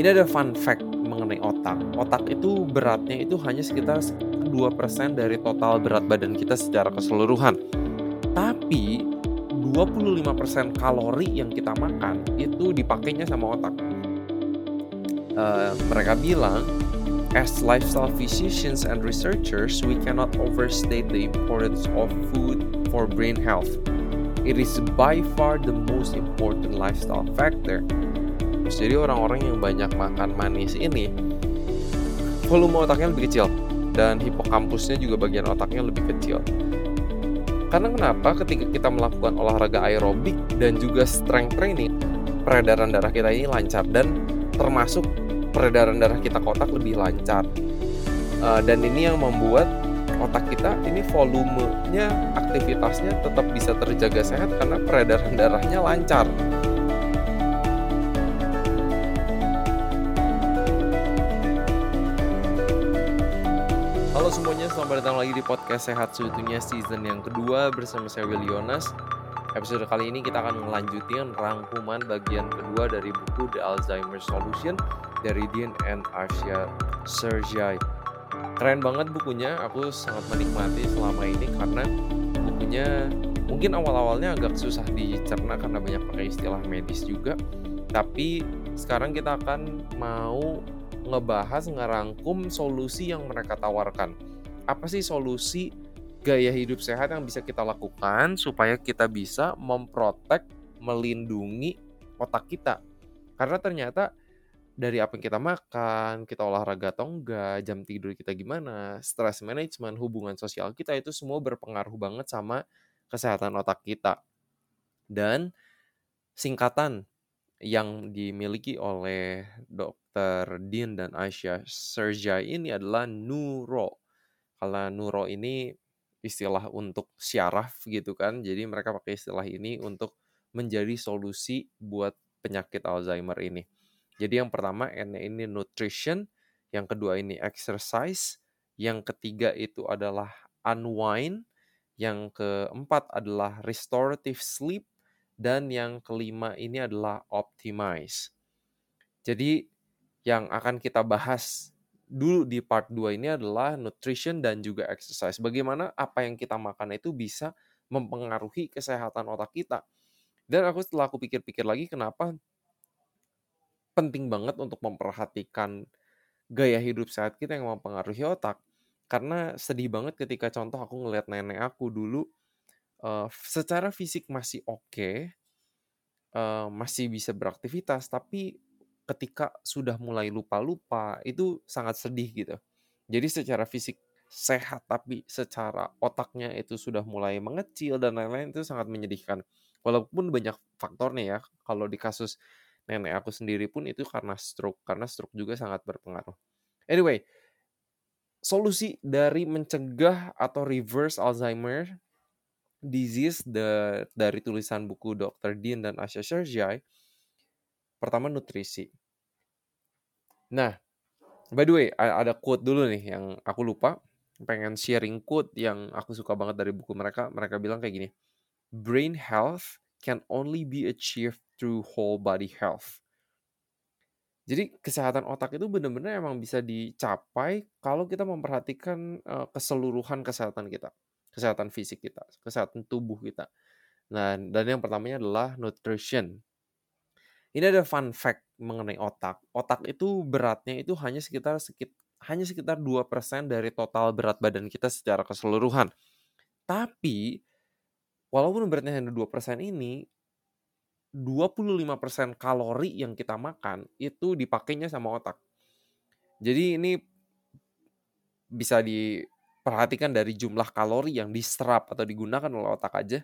Ini ada fun fact mengenai otak. Otak itu beratnya itu hanya sekitar 2% dari total berat badan kita secara keseluruhan. Tapi 25% kalori yang kita makan itu dipakainya sama otak. Uh, mereka bilang, as lifestyle physicians and researchers, we cannot overstate the importance of food for brain health. It is by far the most important lifestyle factor jadi orang-orang yang banyak makan manis ini volume otaknya lebih kecil dan hipokampusnya juga bagian otaknya lebih kecil. Karena kenapa? Ketika kita melakukan olahraga aerobik dan juga strength training, peredaran darah kita ini lancar dan termasuk peredaran darah kita ke otak lebih lancar. Uh, dan ini yang membuat otak kita ini volumenya aktivitasnya tetap bisa terjaga sehat karena peredaran darahnya lancar. Semuanya, selamat datang lagi di podcast Sehat Seutuhnya season yang kedua bersama saya Will Yonas. Episode kali ini kita akan melanjutkan rangkuman bagian kedua dari buku The Alzheimer Solution dari Dean and Asia Sergey. Keren banget bukunya, aku sangat menikmati selama ini karena bukunya mungkin awal-awalnya agak susah dicerna karena banyak pakai istilah medis juga. Tapi sekarang kita akan mau ngebahas ngerangkum solusi yang mereka tawarkan. Apa sih solusi gaya hidup sehat yang bisa kita lakukan supaya kita bisa memprotek, melindungi otak kita? Karena ternyata dari apa yang kita makan, kita olahraga atau enggak, jam tidur kita gimana, stress management, hubungan sosial kita itu semua berpengaruh banget sama kesehatan otak kita. Dan singkatan yang dimiliki oleh Dr. Dean dan Aisyah Serjai ini adalah Nuro. Kalau Nuro ini istilah untuk syaraf gitu kan. Jadi mereka pakai istilah ini untuk menjadi solusi buat penyakit Alzheimer ini. Jadi yang pertama ini nutrition, yang kedua ini exercise, yang ketiga itu adalah unwind, yang keempat adalah restorative sleep, dan yang kelima ini adalah optimize. Jadi yang akan kita bahas dulu di part 2 ini adalah nutrition dan juga exercise. Bagaimana apa yang kita makan itu bisa mempengaruhi kesehatan otak kita. Dan aku setelah aku pikir-pikir lagi kenapa penting banget untuk memperhatikan gaya hidup sehat kita yang mempengaruhi otak. Karena sedih banget ketika contoh aku ngeliat nenek aku dulu uh, secara fisik masih oke, okay, uh, masih bisa beraktivitas, tapi ketika sudah mulai lupa-lupa itu sangat sedih gitu. Jadi secara fisik sehat tapi secara otaknya itu sudah mulai mengecil dan lain-lain itu sangat menyedihkan. Walaupun banyak faktornya ya. Kalau di kasus nenek aku sendiri pun itu karena stroke karena stroke juga sangat berpengaruh. Anyway, solusi dari mencegah atau reverse Alzheimer disease the, dari tulisan buku Dr. Dean dan Asya Serjai, pertama nutrisi. Nah, by the way, ada quote dulu nih yang aku lupa. Pengen sharing quote yang aku suka banget dari buku mereka. Mereka bilang kayak gini, Brain health can only be achieved through whole body health. Jadi kesehatan otak itu benar-benar emang bisa dicapai kalau kita memperhatikan uh, keseluruhan kesehatan kita kesehatan fisik kita, kesehatan tubuh kita. Nah, dan yang pertamanya adalah nutrition. Ini ada fun fact mengenai otak. Otak itu beratnya itu hanya sekitar sekit, hanya sekitar 2% dari total berat badan kita secara keseluruhan. Tapi walaupun beratnya hanya 2% ini 25% kalori yang kita makan itu dipakainya sama otak. Jadi ini bisa di perhatikan dari jumlah kalori yang diserap atau digunakan oleh otak aja,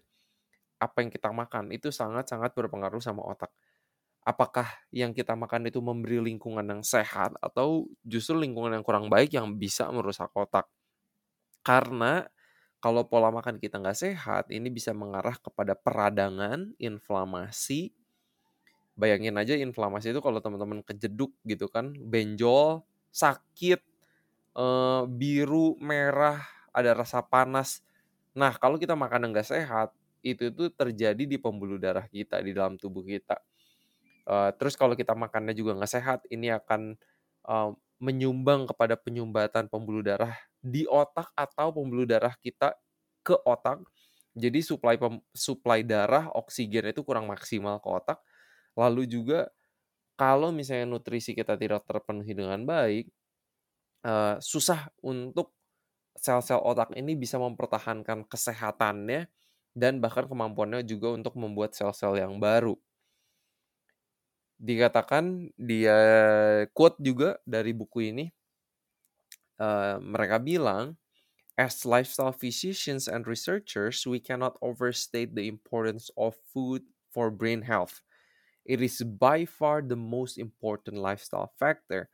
apa yang kita makan itu sangat-sangat berpengaruh sama otak. Apakah yang kita makan itu memberi lingkungan yang sehat atau justru lingkungan yang kurang baik yang bisa merusak otak? Karena kalau pola makan kita nggak sehat, ini bisa mengarah kepada peradangan, inflamasi. Bayangin aja inflamasi itu kalau teman-teman kejeduk gitu kan, benjol, sakit, uh, biru, merah, ada rasa panas. Nah, kalau kita makan yang nggak sehat, itu tuh terjadi di pembuluh darah kita, di dalam tubuh kita. Uh, terus kalau kita makannya juga nggak sehat, ini akan uh, menyumbang kepada penyumbatan pembuluh darah di otak atau pembuluh darah kita ke otak. Jadi suplai suplai darah oksigen itu kurang maksimal ke otak. Lalu juga kalau misalnya nutrisi kita tidak terpenuhi dengan baik, uh, susah untuk sel-sel otak ini bisa mempertahankan kesehatannya dan bahkan kemampuannya juga untuk membuat sel-sel yang baru. Dikatakan dia quote juga dari buku ini uh, mereka bilang as lifestyle physicians and researchers we cannot overstate the importance of food for brain health. It is by far the most important lifestyle factor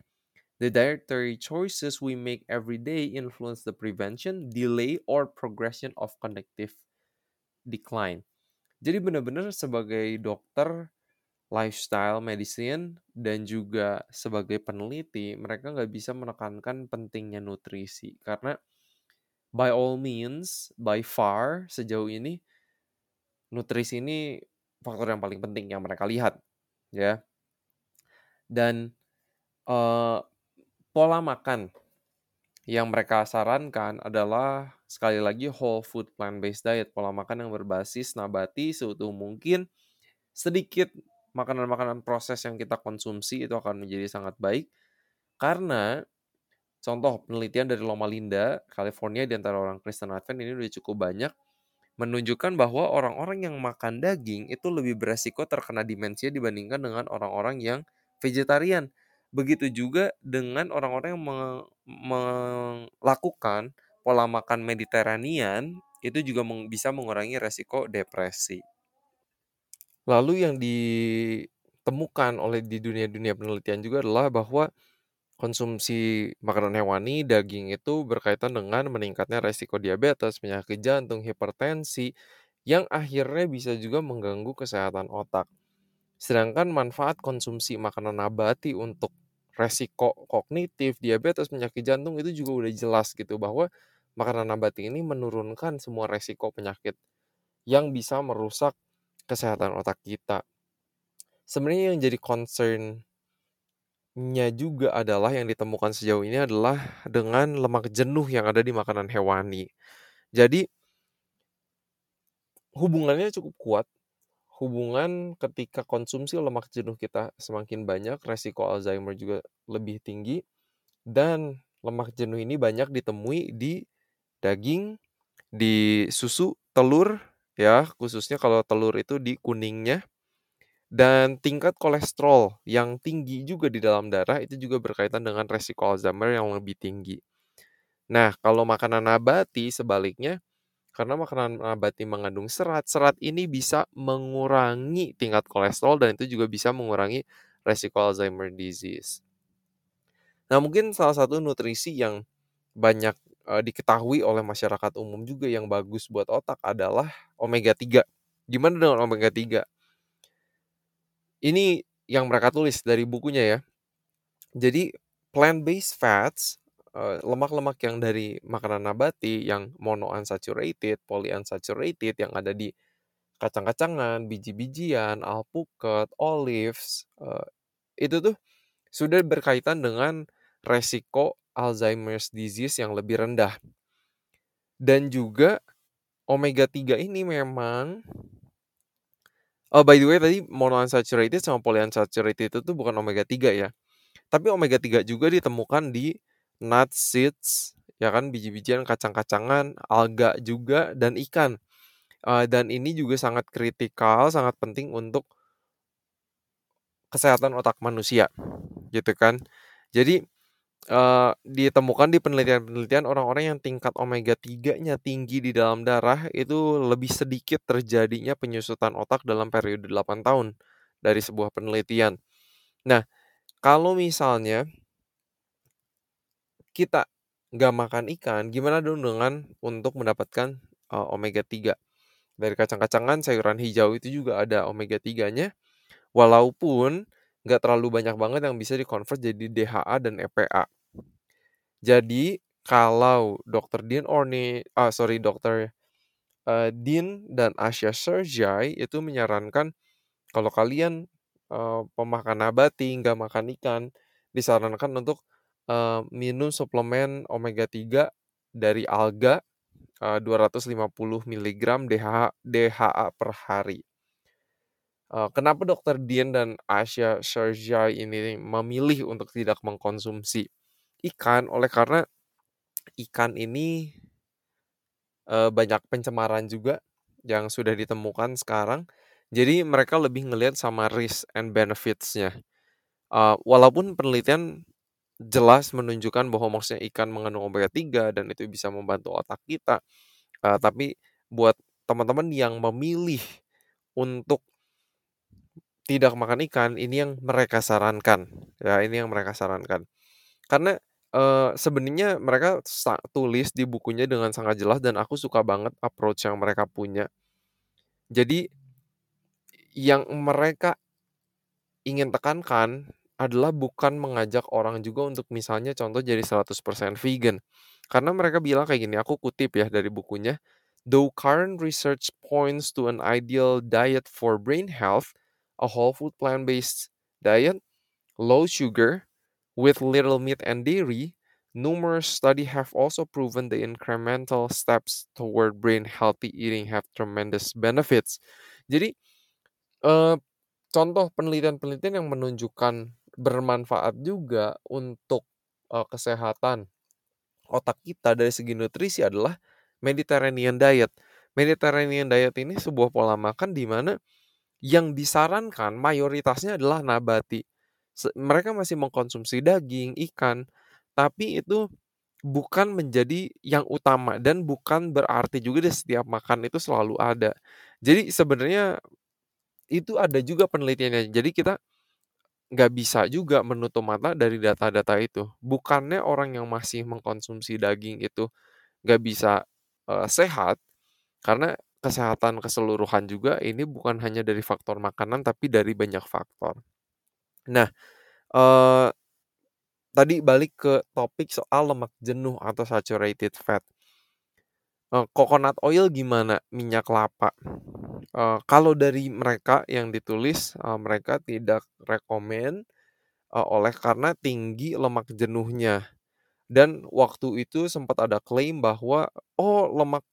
the dietary choices we make every day influence the prevention delay or progression of cognitive decline. Jadi benar-benar sebagai dokter lifestyle medicine dan juga sebagai peneliti mereka nggak bisa menekankan pentingnya nutrisi. Karena by all means by far sejauh ini nutrisi ini faktor yang paling penting yang mereka lihat ya. Dan uh, pola makan yang mereka sarankan adalah sekali lagi whole food plant based diet pola makan yang berbasis nabati seutuh mungkin sedikit makanan-makanan proses yang kita konsumsi itu akan menjadi sangat baik karena contoh penelitian dari Loma Linda, California di antara orang Kristen Advent ini udah cukup banyak menunjukkan bahwa orang-orang yang makan daging itu lebih beresiko terkena demensia dibandingkan dengan orang-orang yang vegetarian. Begitu juga dengan orang-orang yang melakukan pola makan Mediterranean itu juga bisa mengurangi resiko depresi. Lalu yang ditemukan oleh di dunia-dunia penelitian juga adalah bahwa konsumsi makanan hewani, daging itu berkaitan dengan meningkatnya resiko diabetes, penyakit jantung, hipertensi, yang akhirnya bisa juga mengganggu kesehatan otak. Sedangkan manfaat konsumsi makanan nabati untuk resiko kognitif, diabetes, penyakit jantung itu juga udah jelas gitu bahwa makanan nabati ini menurunkan semua resiko penyakit yang bisa merusak kesehatan otak kita. Sebenarnya yang jadi concern-nya juga adalah yang ditemukan sejauh ini adalah dengan lemak jenuh yang ada di makanan hewani. Jadi hubungannya cukup kuat. Hubungan ketika konsumsi lemak jenuh kita semakin banyak, resiko Alzheimer juga lebih tinggi dan lemak jenuh ini banyak ditemui di daging, di susu, telur, ya khususnya kalau telur itu di kuningnya dan tingkat kolesterol yang tinggi juga di dalam darah itu juga berkaitan dengan resiko Alzheimer yang lebih tinggi. Nah, kalau makanan nabati sebaliknya, karena makanan nabati mengandung serat, serat ini bisa mengurangi tingkat kolesterol dan itu juga bisa mengurangi resiko Alzheimer disease. Nah, mungkin salah satu nutrisi yang banyak uh, diketahui oleh masyarakat umum juga yang bagus buat otak adalah omega 3. Gimana dengan omega 3? Ini yang mereka tulis dari bukunya ya. Jadi plant-based fats, lemak-lemak yang dari makanan nabati yang monounsaturated, polyunsaturated yang ada di kacang-kacangan, biji-bijian, alpukat, olives, itu tuh sudah berkaitan dengan resiko Alzheimer's disease yang lebih rendah. Dan juga omega 3 ini memang Oh by the way tadi monounsaturated sama polyunsaturated itu tuh bukan omega 3 ya. Tapi omega 3 juga ditemukan di nuts, seeds, ya kan biji-bijian, kacang-kacangan, alga juga dan ikan. Uh, dan ini juga sangat kritikal, sangat penting untuk kesehatan otak manusia, gitu kan. Jadi uh, ditemukan di penelitian-penelitian orang-orang yang tingkat omega 3-nya tinggi di dalam darah itu lebih sedikit terjadinya penyusutan otak dalam periode 8 tahun dari sebuah penelitian. Nah, kalau misalnya kita nggak makan ikan, gimana dong dengan untuk mendapatkan uh, omega 3? Dari kacang-kacangan, sayuran hijau itu juga ada omega 3-nya. Walaupun nggak terlalu banyak banget yang bisa dikonvert jadi DHA dan EPA. Jadi kalau Dr. Dean Orne, ah sorry Dr. Uh, Dean dan Asya Serjai itu menyarankan kalau kalian eee, pemakan nabati, nggak makan ikan, disarankan untuk, eee, minum suplemen omega 3 dari alga, eee, 250 miligram DHA DHA per hari. Eee, kenapa Dokter Dian dan Asya Sharjai ini memilih untuk tidak mengkonsumsi ikan? Oleh karena ikan ini eee, banyak pencemaran juga yang sudah ditemukan sekarang. Jadi mereka lebih ngelihat sama risk and benefits-nya. Eee, walaupun penelitian jelas menunjukkan bahwa maksudnya ikan mengandung omega 3 dan itu bisa membantu otak kita, eee, tapi buat teman-teman yang memilih untuk tidak makan ikan, ini yang mereka sarankan, ya ini yang mereka sarankan. Karena, eee, sebenarnya mereka tulis di bukunya dengan sangat jelas dan aku suka banget approach yang mereka punya. Jadi yang mereka ingin tekankan adalah bukan mengajak orang juga untuk misalnya contoh jadi 100% vegan. Karena mereka bilang kayak gini, aku kutip ya dari bukunya, "Though current research points to an ideal diet for brain health, a whole food plant-based diet, low sugar, with little meat and dairy, numerous study have also proven the incremental steps toward brain healthy eating have tremendous benefits." Jadi, eee, contoh penelitian-penelitian yang menunjukkan bermanfaat juga untuk, eee, kesehatan otak kita dari segi nutrisi adalah Mediterranean diet. Mediterranean diet ini sebuah pola makan di mana yang disarankan mayoritasnya adalah nabati. Mereka masih mengkonsumsi daging, ikan, tapi itu bukan menjadi yang utama dan bukan berarti juga di setiap makan itu selalu ada. Jadi sebenarnya itu ada juga penelitiannya. Jadi kita nggak bisa juga menutup mata dari data-data itu. Bukannya orang yang masih mengkonsumsi daging itu nggak bisa, eee, sehat, karena kesehatan keseluruhan juga ini bukan hanya dari faktor makanan, tapi dari banyak faktor. Nah, eee, tadi balik ke topik soal lemak jenuh atau saturated fat. Eee, coconut oil gimana? Minyak kelapa. Kalau dari mereka yang ditulis, mereka tidak rekomen, oleh karena tinggi lemak jenuhnya. Dan waktu itu sempat ada klaim bahwa, oh lemak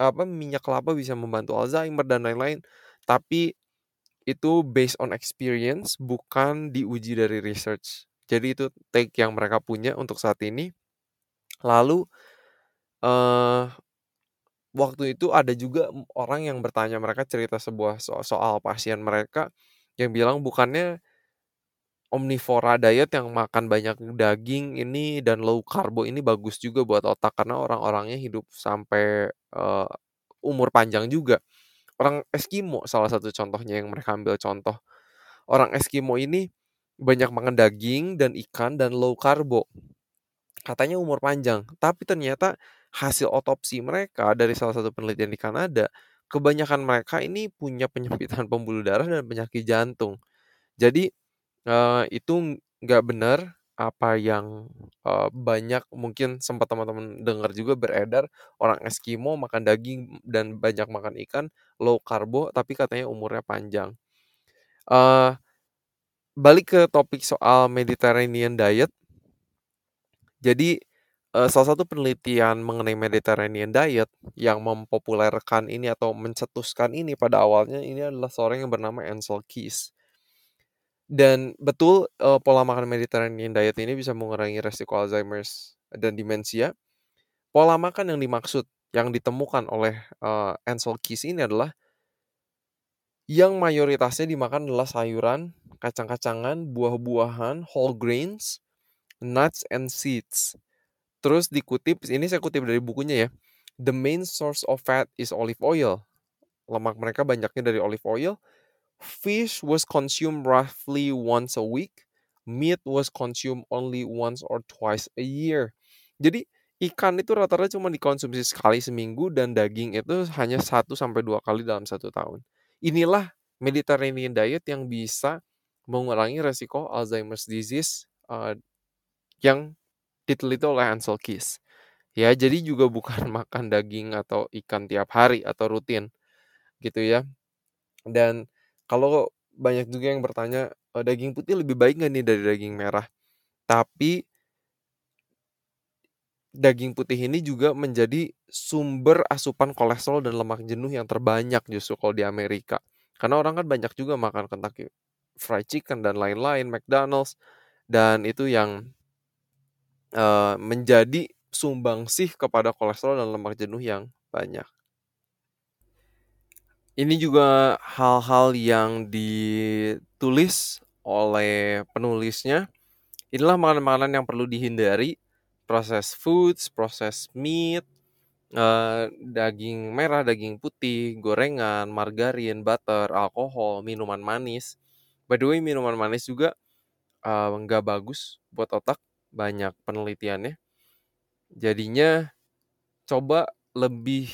apa, minyak kelapa bisa membantu Alzheimer dan lain-lain. Tapi itu based on experience, bukan diuji dari research. Jadi itu take yang mereka punya untuk saat ini. Lalu, eee, waktu itu ada juga orang yang bertanya, mereka cerita sebuah so soal pasien mereka yang bilang, bukannya omnivora diet yang makan banyak daging ini dan low karbo ini bagus juga buat otak karena orang-orangnya hidup sampai, eee, umur panjang juga. Orang Eskimo salah satu contohnya yang mereka ambil contoh. Orang Eskimo ini banyak makan daging dan ikan dan low karbo. Katanya umur panjang, tapi ternyata hasil otopsi mereka dari salah satu penelitian di Kanada, kebanyakan mereka ini punya penyempitan pembuluh darah dan penyakit jantung. Jadi Eee, itu nggak benar apa yang, eee, banyak mungkin sempat teman-teman dengar juga beredar, orang Eskimo makan daging dan banyak makan ikan, low karbo, tapi katanya umurnya panjang. Eee, balik ke topik soal Mediterranean diet. Jadi, eee, salah satu penelitian mengenai Mediterranean diet yang mempopulerkan ini atau mencetuskan ini pada awalnya ini adalah seorang yang bernama Ansel Keys. Dan betul, eee, pola makan Mediterranean diet ini bisa mengurangi resiko Alzheimer's dan demensia. Pola makan yang dimaksud, yang ditemukan oleh, eee, Ansel Keys ini adalah yang mayoritasnya dimakan adalah sayuran, kacang-kacangan, buah-buahan, whole grains, nuts and seeds. Terus dikutip, ini saya kutip dari bukunya ya, "The main source of fat is olive oil." Lemak mereka banyaknya dari olive oil. Fish was consumed roughly once a week. Meat was consumed only once or twice a year. Jadi ikan itu rata-rata cuma dikonsumsi sekali seminggu dan daging itu hanya 1 sampai 2 kali dalam satu tahun. Inilah Mediterranean diet yang bisa mengurangi resiko Alzheimer's disease, eee, yang diteliti oleh Ansel Keys. Ya, jadi juga bukan makan daging atau ikan tiap hari atau rutin, gitu ya. Dan kalau banyak juga yang bertanya, eee, daging putih lebih baik nggak nih dari daging merah? Tapi daging putih ini juga menjadi sumber asupan kolesterol dan lemak jenuh yang terbanyak justru kalau di Amerika. Karena orang kan banyak juga makan Kentucky Fried Chicken dan lain-lain, McDonald's, dan itu yang eee, menjadi sumbangsih kepada kolesterol dan lemak jenuh yang banyak. Ini juga hal-hal yang ditulis oleh penulisnya. Inilah makanan-makanan yang perlu dihindari, processed foods, processed meat, eee, daging merah, daging putih, gorengan, margarin, butter, alkohol, minuman manis. By the way minuman manis juga, eee, nggak bagus buat otak, banyak penelitiannya. Jadinya coba lebih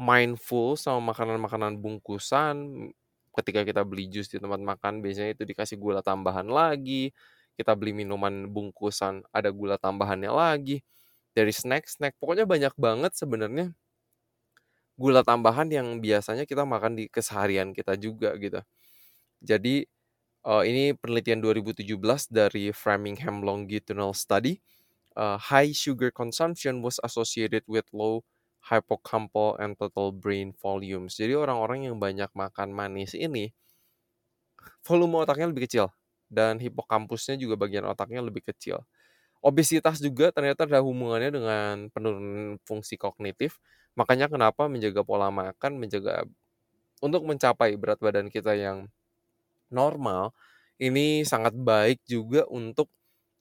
mindful sama makanan-makanan bungkusan, ketika kita beli jus di tempat makan biasanya itu dikasih gula tambahan lagi, kita beli minuman bungkusan ada gula tambahannya lagi, dari snack-snack, pokoknya banyak banget sebenarnya gula tambahan yang biasanya kita makan di keseharian kita juga gitu. Jadi, eee, ini penelitian 2017 dari Framingham Longitudinal Study, eee, high sugar consumption was associated with low hippocampal and total brain volumes. Jadi orang-orang yang banyak makan manis ini volume otaknya lebih kecil dan hipokampusnya juga bagian otaknya lebih kecil. Obesitas juga ternyata ada hubungannya dengan penurunan fungsi kognitif, makanya kenapa menjaga pola makan, menjaga untuk mencapai berat badan kita yang normal, ini sangat baik juga untuk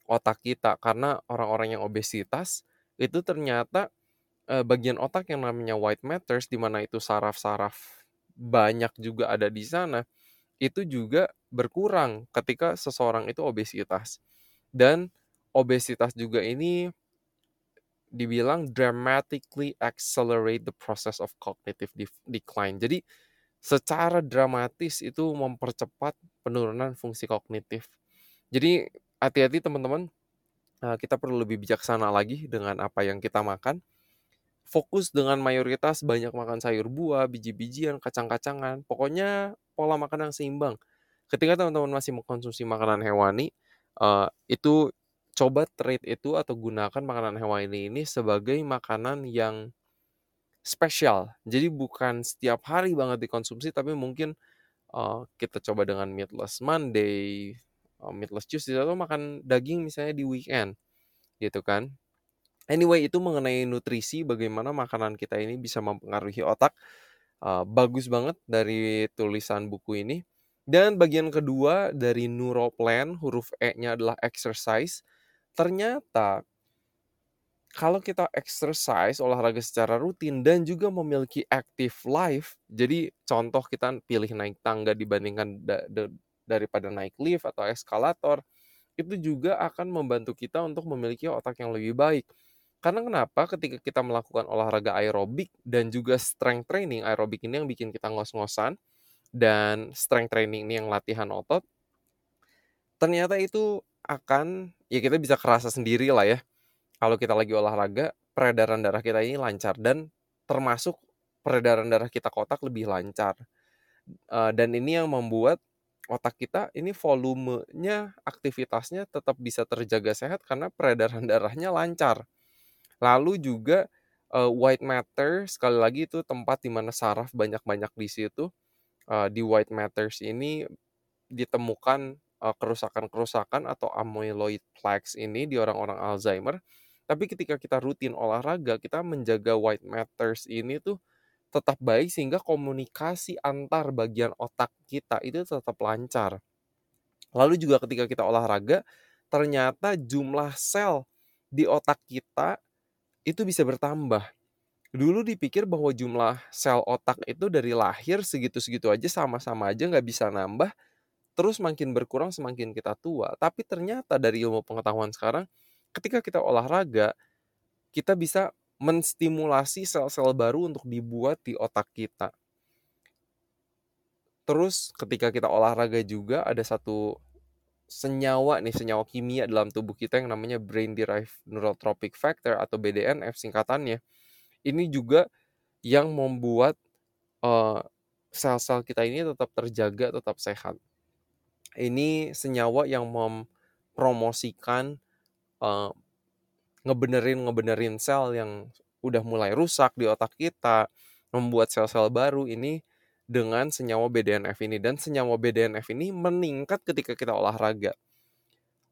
otak kita. Karena orang-orang yang obesitas itu ternyata, eee, bagian otak yang namanya white matters, di mana itu saraf-saraf banyak juga ada di sana, itu juga berkurang ketika seseorang itu obesitas. Dan obesitas juga ini dibilang dramatically accelerate the process of cognitive decline. Jadi secara dramatis itu mempercepat penurunan fungsi kognitif. Jadi hati-hati teman-teman, eee, kita perlu lebih bijaksana lagi dengan apa yang kita makan. Fokus dengan mayoritas banyak makan sayur buah, biji-bijian, kacang-kacangan, pokoknya pola makan yang seimbang. Ketika teman-teman masih mengkonsumsi makanan hewani, eee, itu coba treat itu atau gunakan makanan hewani ini sebagai makanan yang spesial. Jadi bukan setiap hari banget dikonsumsi, tapi mungkin, eee, kita coba dengan Meatless Monday, eee, Meatless Tuesday, atau makan daging misalnya di weekend, gitu kan. Anyway, itu mengenai nutrisi, bagaimana makanan kita ini bisa mempengaruhi otak, eee, bagus banget dari tulisan buku ini. Dan bagian kedua dari Neuroplan, huruf E-nya adalah exercise. Ternyata kalau kita exercise, olahraga secara rutin dan juga memiliki active life, jadi contoh kita pilih naik tangga dibandingkan da da daripada naik lift atau eskalator, itu juga akan membantu kita untuk memiliki otak yang lebih baik. Karena kenapa? Ketika kita melakukan olahraga aerobik dan juga strength training, aerobik ini yang bikin kita ngos-ngosan, dan strength training ini yang latihan otot ternyata itu akan ya kita bisa kerasa sendiri lah ya, kalau kita lagi olahraga, peredaran darah kita ini lancar dan termasuk peredaran darah kita ke otak lebih lancar. Eee, dan ini yang membuat otak kita ini volumenya, aktivitasnya tetap bisa terjaga sehat karena peredaran darahnya lancar. Lalu juga, eee, white matter sekali lagi itu tempat di mana saraf banyak-banyak di situ, eee, di white matters ini ditemukan, kerusakan-kerusakan atau amyloid plaques ini di orang-orang Alzheimer. Tapi ketika kita rutin olahraga, kita menjaga white matters ini tuh tetap baik sehingga komunikasi antar bagian otak kita itu tetap lancar. Lalu juga ketika kita olahraga, ternyata jumlah sel di otak kita itu bisa bertambah. Dulu dipikir bahwa jumlah sel otak itu dari lahir segitu-segitu aja, sama-sama aja nggak bisa nambah, terus makin berkurang semakin kita tua. Tapi ternyata dari ilmu pengetahuan sekarang, ketika kita olahraga, kita bisa menstimulasi sel-sel baru untuk dibuat di otak kita. Terus ketika kita olahraga juga ada satu senyawa nih, senyawa kimia dalam tubuh kita yang namanya brain derived neurotrophic factor atau BDNF singkatannya. Ini juga yang membuat, eee, sel-sel kita ini tetap terjaga, tetap sehat. Ini senyawa yang mempromosikan, eee, ngebenerin ngebenerin sel yang udah mulai rusak di otak kita, membuat sel-sel baru ini dengan senyawa BDNF ini dan senyawa BDNF ini meningkat ketika kita olahraga.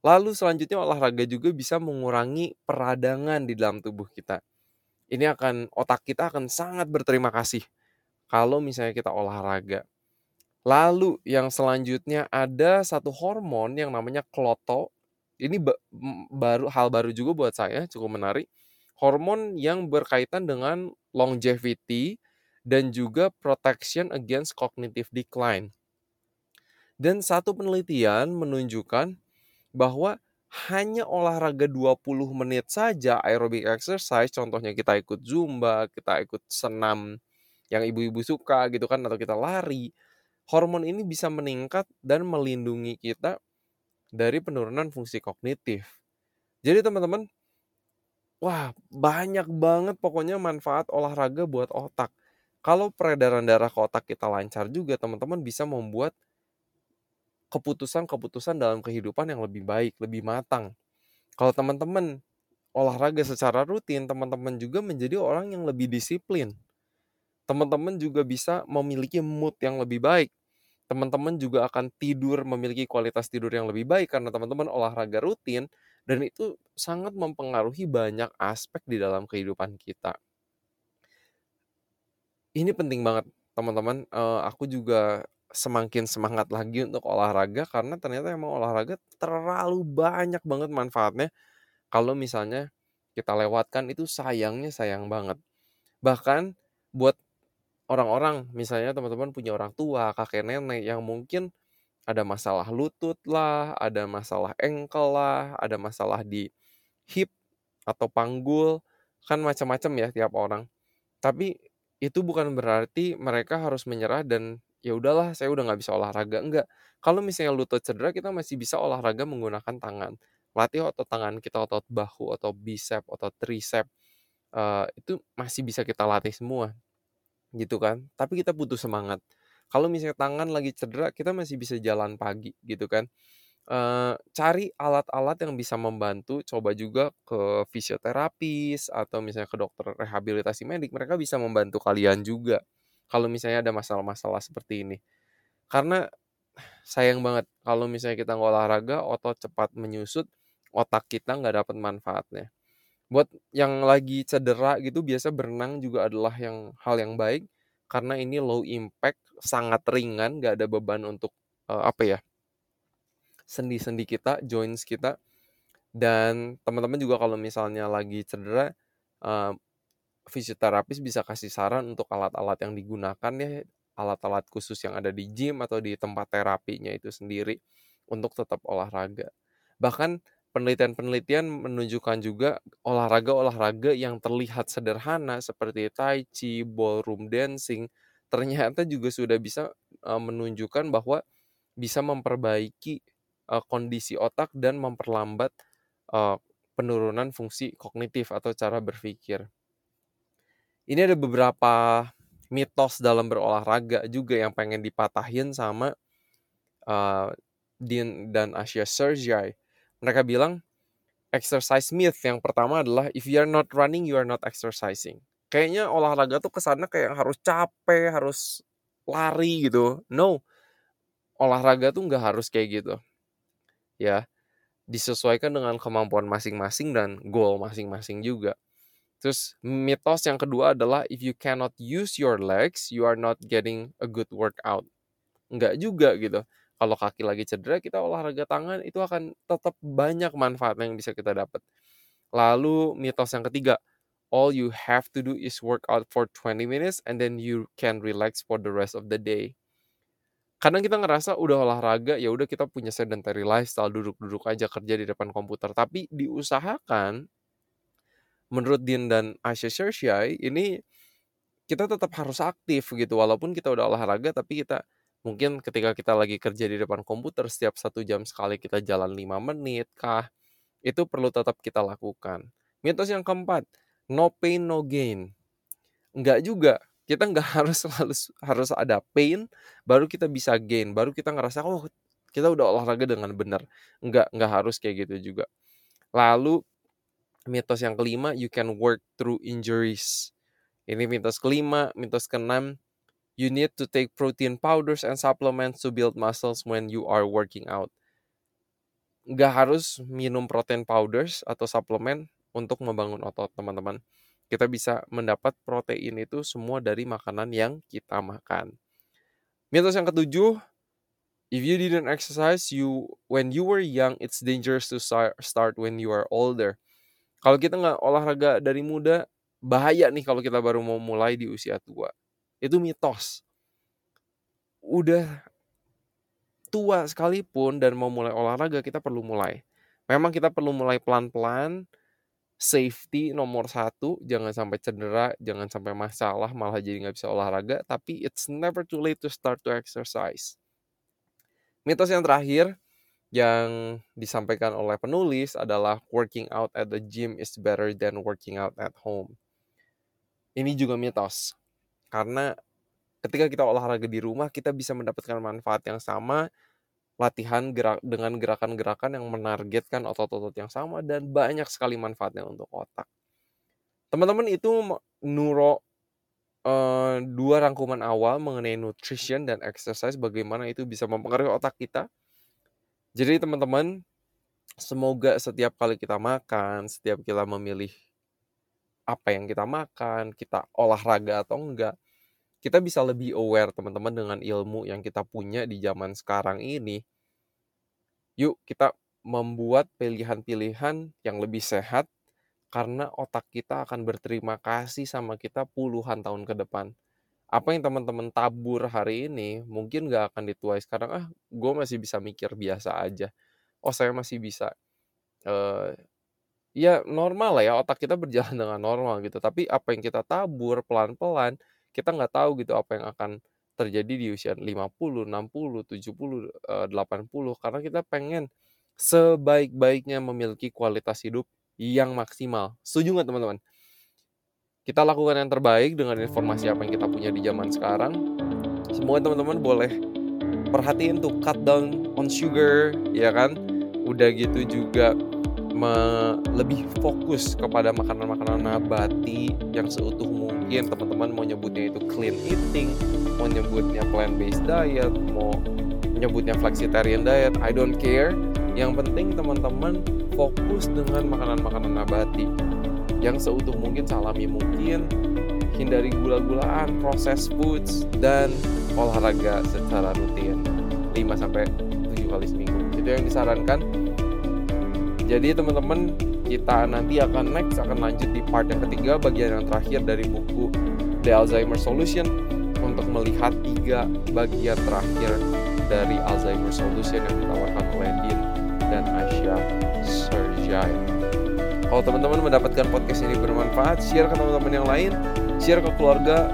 Lalu selanjutnya olahraga juga bisa mengurangi peradangan di dalam tubuh kita. Ini akan otak kita akan sangat berterima kasih kalau misalnya kita olahraga. Lalu yang selanjutnya ada satu hormon yang namanya kloto. Ini ba baru hal baru juga buat saya, cukup menarik. Hormon yang berkaitan dengan longevity dan juga protection against cognitive decline. Dan satu penelitian menunjukkan bahwa hanya olahraga 20 menit saja aerobic exercise, contohnya kita ikut zumba, kita ikut senam yang ibu-ibu suka gitu kan atau kita lari, hormon ini bisa meningkat dan melindungi kita dari penurunan fungsi kognitif. Jadi teman-teman, wah banyak banget pokoknya manfaat olahraga buat otak. Kalau peredaran darah ke otak kita lancar juga, teman-teman bisa membuat keputusan-keputusan dalam kehidupan yang lebih baik, lebih matang. Kalau teman-teman olahraga secara rutin, teman-teman juga menjadi orang yang lebih disiplin. Teman-teman juga bisa memiliki mood yang lebih baik. Teman-teman juga akan tidur memiliki kualitas tidur yang lebih baik karena teman-teman olahraga rutin dan itu sangat mempengaruhi banyak aspek di dalam kehidupan kita. Ini penting banget teman-teman, uh, aku juga semakin semangat lagi untuk olahraga karena ternyata emang olahraga terlalu banyak banget manfaatnya. Kalau misalnya kita lewatkan itu sayangnya sayang banget. Bahkan buat orang-orang misalnya teman-teman punya orang tua, kakek nenek yang mungkin ada masalah lutut lah, ada masalah ankle lah, ada masalah di hip atau panggul, kan macam-macam ya tiap orang. Tapi itu bukan berarti mereka harus menyerah dan ya udahlah saya udah nggak bisa olahraga. Enggak kalau misalnya lutut cedera kita masih bisa olahraga menggunakan tangan. Latih otot tangan kita otot bahu atau bicep atau tricep uh, itu masih bisa kita latih semua gitu kan tapi kita butuh semangat kalau misalnya tangan lagi cedera kita masih bisa jalan pagi gitu kan uh, cari alat-alat yang bisa membantu coba juga ke fisioterapis atau misalnya ke dokter rehabilitasi medik mereka bisa membantu kalian juga kalau misalnya ada masalah-masalah seperti ini. Karena sayang banget kalau misalnya kita nggak olahraga, otot cepat menyusut, otak kita nggak dapat manfaatnya. Buat yang lagi cedera gitu, biasa berenang juga adalah yang hal yang baik karena ini low impact, sangat ringan, nggak ada beban untuk uh, apa ya sendi-sendi kita, joints kita. Dan teman-teman juga kalau misalnya lagi cedera, uh, fisioterapis bisa kasih saran untuk alat-alat yang digunakan ya, alat-alat khusus yang ada di gym atau di tempat terapinya itu sendiri untuk tetap olahraga. Bahkan penelitian-penelitian menunjukkan juga olahraga-olahraga yang terlihat sederhana seperti tai chi, ballroom dancing, ternyata juga sudah bisa menunjukkan bahwa bisa memperbaiki kondisi otak dan memperlambat penurunan fungsi kognitif atau cara berpikir. Ini ada beberapa mitos dalam berolahraga juga yang pengen dipatahin sama uh, Dean dan Asia Sergey. Mereka bilang exercise myth yang pertama adalah if you are not running you are not exercising. Kayaknya olahraga tuh ke sana kayak harus capek, harus lari gitu. No, olahraga tuh nggak harus kayak gitu. Ya, disesuaikan dengan kemampuan masing-masing dan goal masing-masing juga. Terus mitos yang kedua adalah if you cannot use your legs, you are not getting a good workout. Enggak juga gitu. Kalau kaki lagi cedera, kita olahraga tangan itu akan tetap banyak manfaat yang bisa kita dapat. Lalu mitos yang ketiga, all you have to do is work out for 20 minutes and then you can relax for the rest of the day. Kadang kita ngerasa udah olahraga, ya udah kita punya sedentary lifestyle, duduk-duduk aja kerja di depan komputer. Tapi diusahakan menurut Dean dan Asya Sershai ini kita tetap harus aktif gitu walaupun kita udah olahraga tapi kita mungkin ketika kita lagi kerja di depan komputer setiap satu jam sekali kita jalan lima menit kah itu perlu tetap kita lakukan mitos yang keempat no pain no gain enggak juga kita nggak harus selalu harus ada pain baru kita bisa gain baru kita ngerasa oh kita udah olahraga dengan benar. Nggak nggak harus kayak gitu juga. Lalu mitos yang kelima, you can work through injuries. Ini mitos kelima, mitos keenam, you need to take protein powders and supplements to build muscles when you are working out. Nggak harus minum protein powders atau suplemen untuk membangun otot, teman-teman. Kita bisa mendapat protein itu semua dari makanan yang kita makan. Mitos yang ketujuh, if you didn't exercise you when you were young, it's dangerous to start when you are older. Kalau kita nggak olahraga dari muda, bahaya nih kalau kita baru mau mulai di usia tua. Itu mitos. Udah tua sekalipun dan mau mulai olahraga, kita perlu mulai. Memang kita perlu mulai pelan-pelan, safety nomor satu jangan sampai cedera jangan sampai masalah malah jadi nggak bisa olahraga. Tapi it's never too late to start to exercise. Mitos yang terakhir yang disampaikan oleh penulis adalah working out at the gym is better than working out at home. Ini juga mitos karena ketika kita olahraga di rumah kita bisa mendapatkan manfaat yang sama latihan gerak dengan gerakan-gerakan yang menargetkan otot-otot yang sama dan banyak sekali manfaatnya untuk otak. Teman-teman itu nuro uh, dua rangkuman awal mengenai nutrition dan exercise bagaimana itu bisa mempengaruhi otak kita. Jadi teman-teman semoga setiap kali kita makan, setiap kita memilih apa yang kita makan, kita olahraga atau enggak, kita bisa lebih aware teman-teman dengan ilmu yang kita punya di zaman sekarang ini. Yuk kita membuat pilihan-pilihan yang lebih sehat karena otak kita akan berterima kasih sama kita puluhan tahun ke depan. Apa yang teman-teman tabur hari ini mungkin gak akan dituai sekarang. Ah, gue masih bisa mikir biasa aja. Oh, saya masih bisa. Uh, ya normal lah ya otak kita berjalan dengan normal gitu. Tapi apa yang kita tabur pelan-pelan kita nggak tahu gitu apa yang akan terjadi di usia 50, 60, 70, 80 karena kita pengen sebaik-baiknya memiliki kualitas hidup yang maksimal. Setuju nggak teman-teman? Kita lakukan yang terbaik dengan informasi apa yang kita punya di zaman sekarang. Semua teman-teman boleh perhatiin tuh cut down on sugar, ya kan? Udah gitu juga lebih fokus kepada makanan-makanan nabati yang seutuh mungkin teman-teman mau nyebutnya itu clean eating mau nyebutnya plant based diet mau nyebutnya flexitarian diet I don't care. Yang penting teman-teman fokus dengan makanan-makanan nabati. Yang seutuh mungkin salami mungkin hindari gula-gulaan processed foods dan olahraga secara rutin. 5 sampai 7 kali seminggu. Itu yang disarankan. Jadi teman-teman kita nanti akan next akan lanjut di part yang ketiga bagian yang terakhir dari buku The Alzheimer Solution untuk melihat tiga bagian terakhir dari Alzheimer Solution yang ditawarkan oleh Dean dan Asia Serjai. Kalau teman-teman mendapatkan podcast ini bermanfaat, share ke teman-teman yang lain, share ke keluarga,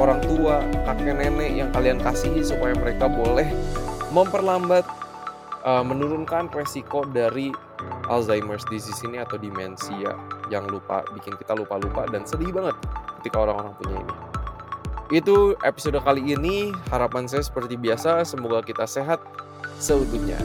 orang tua, kakek nenek yang kalian kasihi supaya mereka boleh memperlambat uh, menurunkan resiko dari Alzheimer's disease ini atau demensia yang lupa bikin kita lupa-lupa dan sedih banget ketika orang-orang punya ini. Itu episode kali ini. Harapan saya seperti biasa, semoga kita sehat seutuhnya.